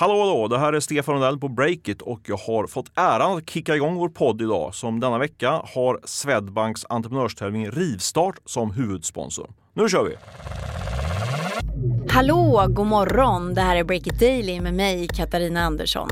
Hallå hallå, det här är Stefan Rundell på Breakit och jag har fått äran att kicka igång vår podd idag som denna vecka har Swedbanks entreprenörstävling Rivstart som huvudsponsor. Nu kör vi! Hallå, god morgon. Det här är Break It Daily med mig, Katarina Andersson.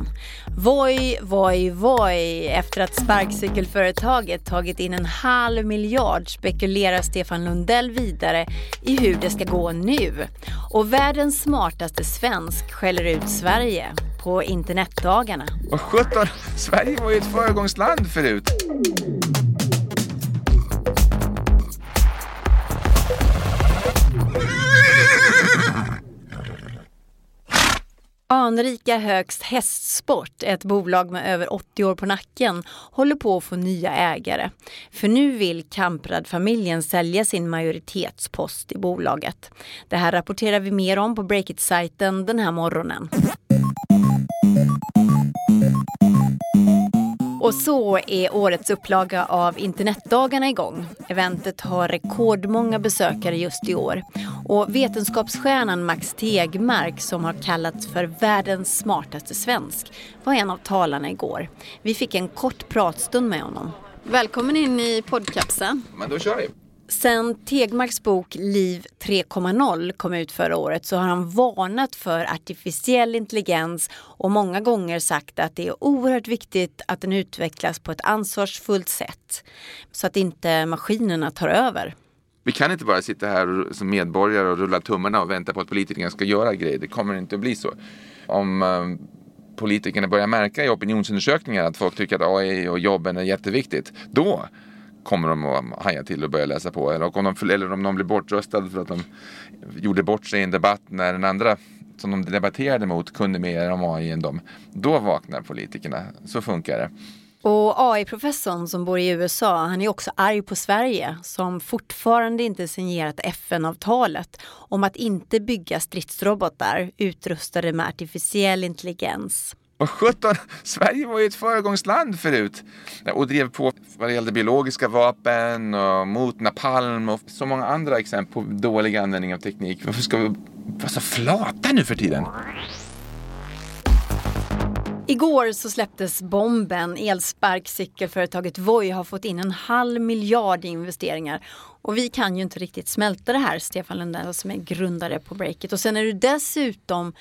Voi, voi, voi. Efter att sparkcykelföretaget tagit in en halv miljard spekulerar Stefan Lundell vidare i hur det ska gå nu. Och världens smartaste svensk skäller ut Sverige på internetdagarna. Vad sjutton, Sverige var ju ett föregångsland förut. Anrika Högst Hästsport, ett bolag med över 80 år på nacken, håller på att få nya ägare. För nu vill Kamprad-familjen sälja sin majoritetspost i bolaget. Det här rapporterar vi mer om på Breakit-sajten den här morgonen. Och så är årets upplaga av Internetdagarna igång. Eventet har rekordmånga besökare just i år. Och vetenskapsstjärnan Max Tegmark som har kallats för världens smartaste svensk var en av talarna igår. Vi fick en kort pratstund med honom. Välkommen in i poddkapseln. Men då kör vi. Sen Tegmarks bok Liv 3.0 kom ut förra året så har han varnat för artificiell intelligens och många gånger sagt att det är oerhört viktigt att den utvecklas på ett ansvarsfullt sätt så att inte maskinerna tar över. Vi kan inte bara sitta här som medborgare och rulla tummarna och vänta på att politikerna ska göra grejer. Det kommer inte att bli så. Om eh, politikerna börjar märka i opinionsundersökningar att folk tycker att AI och jobben är jätteviktigt, då kommer de att haja till och börja läsa på. Eller om, de, eller om de blir bortröstade för att de gjorde bort sig i en debatt när den andra som de debatterade mot kunde mer om AI än dem. Då vaknar politikerna. Så funkar det. Och AI-professorn som bor i USA, han är också arg på Sverige som fortfarande inte signerat FN-avtalet om att inte bygga stridsrobotar utrustade med artificiell intelligens. Vad sjutton, Sverige var ju ett föregångsland förut och drev på vad det gällde biologiska vapen och mot napalm och så många andra exempel på dålig användning av teknik. Varför ska vi vara så flata nu för tiden? Igår så släpptes bomben. Elsparkcykelföretaget Voi har fått in en halv miljard i investeringar. Och vi kan ju inte riktigt smälta det här, Stefan Lundell som är grundare på Breakit. Och sen är du dessutom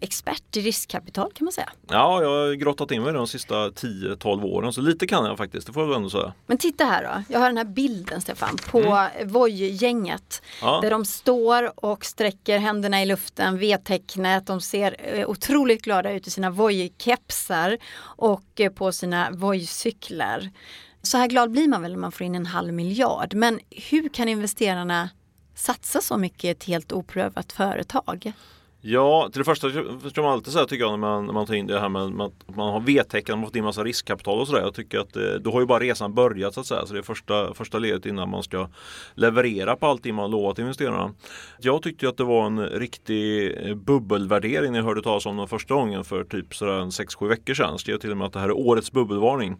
expert i riskkapital kan man säga. Ja, jag har grottat in mig de sista 10-12 åren så lite kan jag faktiskt, det får jag ändå säga. Men titta här då, jag har den här bilden Stefan på mm. Voi-gänget. Ja. Där de står och sträcker händerna i luften, V-tecknet, de ser eh, otroligt glada ut i sina Voi-kepsar och eh, på sina Voi-cyklar. Så här glad blir man väl när man får in en halv miljard. Men hur kan investerarna satsa så mycket i ett helt oprövat företag? Ja, till det första ska man alltid säga tycker jag när man, när man tar in det här med, att man har V-tecken, man har fått in massa riskkapital och sådär. Jag tycker att eh, då har ju bara resan börjat så att säga. Så det är första, första ledet innan man ska leverera på allting man lovat investerarna. Jag tyckte att det var en riktig eh, bubbelvärdering när jag hörde talas om den första gången för typ 6-7 veckor sedan. Skrev till och med att det här är årets bubbelvarning.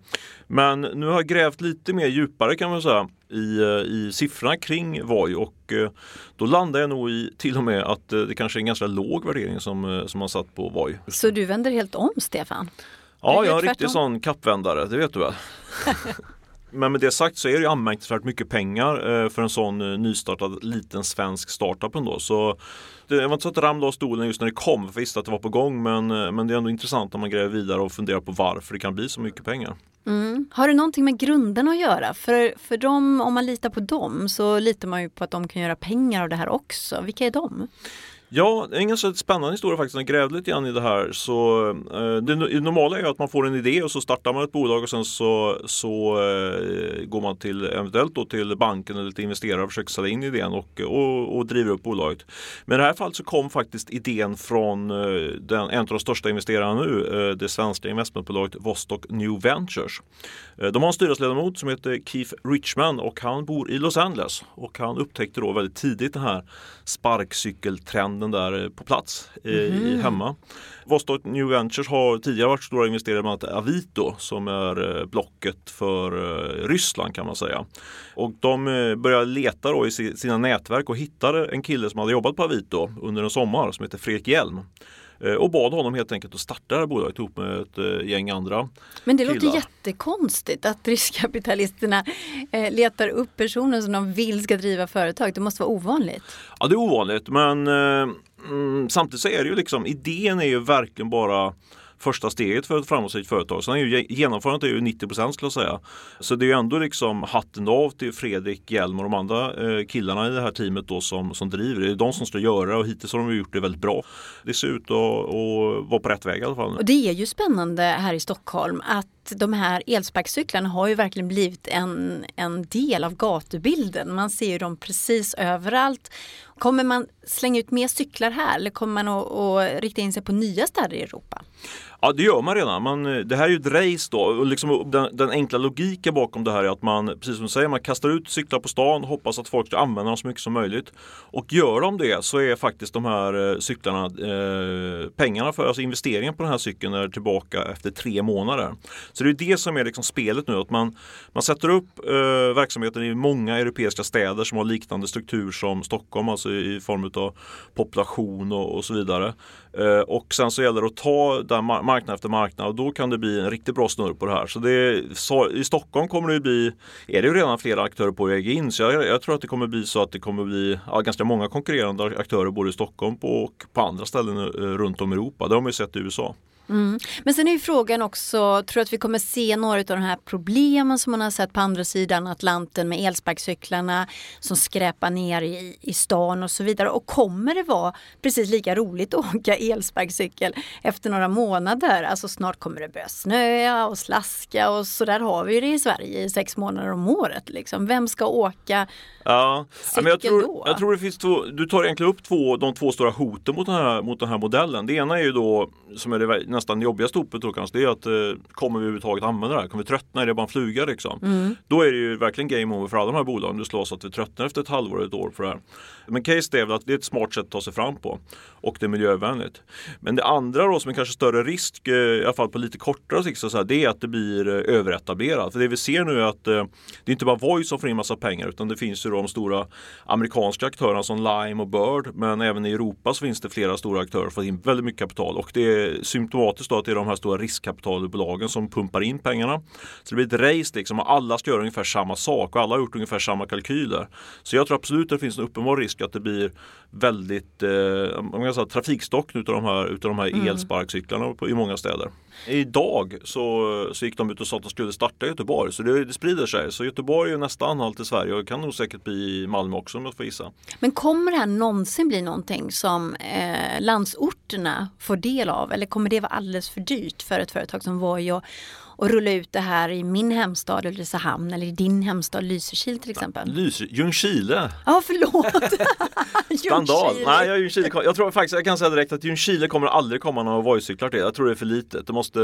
Men nu har jag grävt lite mer djupare kan man säga i, eh, i siffrorna kring Voi och eh, då landar jag nog i till och med att eh, det kanske är en ganska låg värdering som, som man satt på Voi. Så du vänder helt om Stefan? Ja, jag är en riktig sån kappvändare, det vet du väl? Men med det sagt så är det anmärkningsvärt mycket pengar eh, för en sån eh, nystartad liten svensk startup ändå. Så det var inte så att det ramlade av stolen just när det kom, för jag visste att det var på gång. Men, eh, men det är ändå intressant när man gräver vidare och funderar på varför det kan bli så mycket pengar. Mm. Har det någonting med grunderna att göra? För, för dem, om man litar på dem så litar man ju på att de kan göra pengar av det här också. Vilka är de? Ja, det är en ganska spännande historia faktiskt. Jag grävde lite grann i det här. Så, eh, det normala är att man får en idé och så startar man ett bolag och sen så, så eh, går man till eventuellt då till banken eller till investerare och försöker sälja in idén och, och, och driver upp bolaget. Men i det här fallet så kom faktiskt idén från eh, den, en av de största investerarna nu, eh, det svenska investmentbolaget Vostok New Ventures. Eh, de har en styrelseledamot som heter Keith Richman och han bor i Los Angeles och han upptäckte då väldigt tidigt den här sparkcykeltrenden den där eh, på plats mm -hmm. i, mhm. hemma. Vostok New Ventures har tidigare varit stora investerare bland annat Avito som är eh, blocket för Ryssland kan man säga. Och de började leta då i sina nätverk och hittade en kille som hade jobbat på Avito under en sommar som heter Fredrik Hjelm. Eh, och bad honom helt enkelt att starta det här bolaget ihop med ett eh, gäng andra Men det killar. låter jättekonstigt att riskkapitalisterna eh, letar upp personer som de vill ska driva företag. Det måste vara ovanligt. Ja det är ovanligt men mm, samtidigt så är det ju liksom idén är ju verkligen bara första steget för ett framgångsrikt företag. Sen är ju genomförandet är ju 90 procent skulle jag säga. Så det är ju ändå liksom hatten av till Fredrik Hjelm och de andra eh, killarna i det här teamet då som, som driver. Det är de som ska göra och hittills har de gjort det väldigt bra. Det ser ut att, att vara på rätt väg i alla fall. Och det är ju spännande här i Stockholm att de här elsparkcyklarna har ju verkligen blivit en, en del av gatubilden. Man ser ju dem precis överallt. Kommer man slänga ut mer cyklar här eller kommer man att, att rikta in sig på nya städer i Europa? Ja det gör man redan. Man, eh, det här är ju ett race då. Och liksom den, den, enkla logiken bakom det här är att man, precis som du säger, man kastar ut cyklar på stan och hoppas att folk ska använda dem så mycket som möjligt. Och gör de det så är faktiskt de här eh, cyklarna, eh, pengarna för, alltså investeringen på den här cykeln är tillbaka efter tre månader. Så det är det som är liksom spelet nu, att man, man sätter upp eh, verksamheten i många europeiska städer som har liknande struktur som Stockholm, alltså i form av population och, och så vidare. Eh, och sen så gäller det att ta den marknad efter marknad och då kan det bli en riktigt bra snurr på det här. Så, det, så I Stockholm kommer det bli, är det ju redan flera aktörer på väg in. Så jag, jag, tror att det kommer bli så att det kommer bli ja, ganska många konkurrerande aktörer både i Stockholm och på andra ställen eh, runt om i Europa. Det har man ju sett i USA. Mm. Men sen är ju frågan också, tror du att vi kommer se några av de här problemen som man har sett på andra sidan Atlanten med elsparkcyklarna som skräpar ner i, i stan och så vidare. Och kommer det vara precis lika roligt att åka elsparkcykel efter några månader? Alltså snart kommer det börja snöa och slaska och så där har vi det i Sverige i sex månader om året. Liksom. Vem ska åka Ja, men jag tror, jag tror det finns två, du tar egentligen upp två, de två stora hoten mot den, här, mot den här modellen. Det ena är ju då, som är det nästan jobbigaste hotet då kanske, det är att eh, kommer vi överhuvudtaget använda det här? Kommer vi tröttna? Är det bara en fluga liksom? Mm. Då är det ju verkligen game over för alla de här bolagen. Du slås att vi tröttnar efter ett halvår eller ett år för det här. Men case är väl att det är ett smart sätt att ta sig fram på och det är miljövänligt. Men det andra då som är kanske större risk, eh, i alla fall på lite kortare sikt, så här, det är att det blir eh, överetablerat. För det vi ser nu är att eh, det är inte bara Voi som får in massa pengar utan det finns ju de stora amerikanska aktörerna som Lime och Bird. Men även i Europa så finns det flera stora aktörer som får in väldigt mycket kapital och det är symptomatiskt då att det är de här stora riskkapitalbolagen som pumpar in pengarna. Så det blir ett race liksom och alla ska göra ungefär samma sak och alla har gjort ungefär samma kalkyler. Så jag tror absolut att det finns en uppenbar risk att det blir väldigt eh, säga, trafikstock utav de här, utav de här mm. elsparkcyklarna på, i många städer. Idag så, så gick de ut och sa att de skulle starta i Göteborg så det, det sprider sig. Så Göteborg är nästa anhalt i Sverige och kan nog säkert bli Malmö också om jag får gissa. Men kommer det här någonsin bli någonting som eh, landsorterna får del av eller kommer det vara alldeles för dyrt för ett företag som Voi och, och rulla ut det här i min hemstad Ulricehamn eller i din hemstad Lysekil till exempel? Ja, Ljungskile! Ja, förlåt! Skandal! Nej, jag, Ljungskile, jag tror faktiskt, jag kan säga direkt att Ljungskile kommer aldrig komma några Voi-cyklar till. Jag tror det är för litet. Det måste,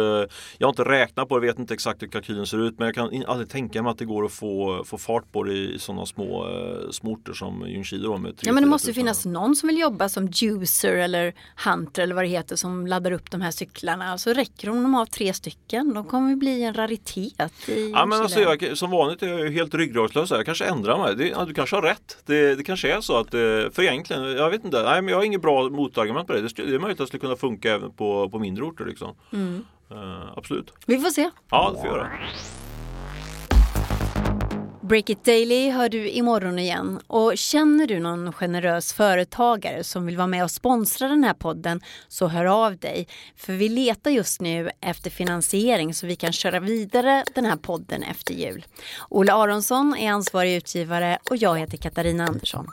jag har inte räknat på det, vet inte exakt hur kalkylen ser ut men jag kan aldrig tänka mig att det går att få, få fart på det i sådana små, uh, små orter som Ljungskile. ja men det måste finnas någon som vill jobba som juicer eller hunter eller vad det heter som laddar upp de här cyklarna. Så räcker det om de har tre stycken. De kommer bli bli en raritet i Ja men alltså jag, som vanligt är jag helt ryggradslös. Jag kanske ändrar mig. Det, ja, du kanske har rätt. Det, det kanske är så att, eh, för egentligen, jag vet inte. Nej men jag har inget bra motargument på det. Det, är möjligt att det skulle kunna funka även på, på mindre orter liksom. Mm. Uh, absolut. Vi får se. Ja, det får vi göra. Break It Daily hör du imorgon igen. Och känner du någon generös företagare som vill vara med och sponsra den här podden så hör av dig. För vi letar just nu efter finansiering så vi kan köra vidare den här podden efter jul. Ola Aronsson är ansvarig utgivare och jag heter Katarina Andersson.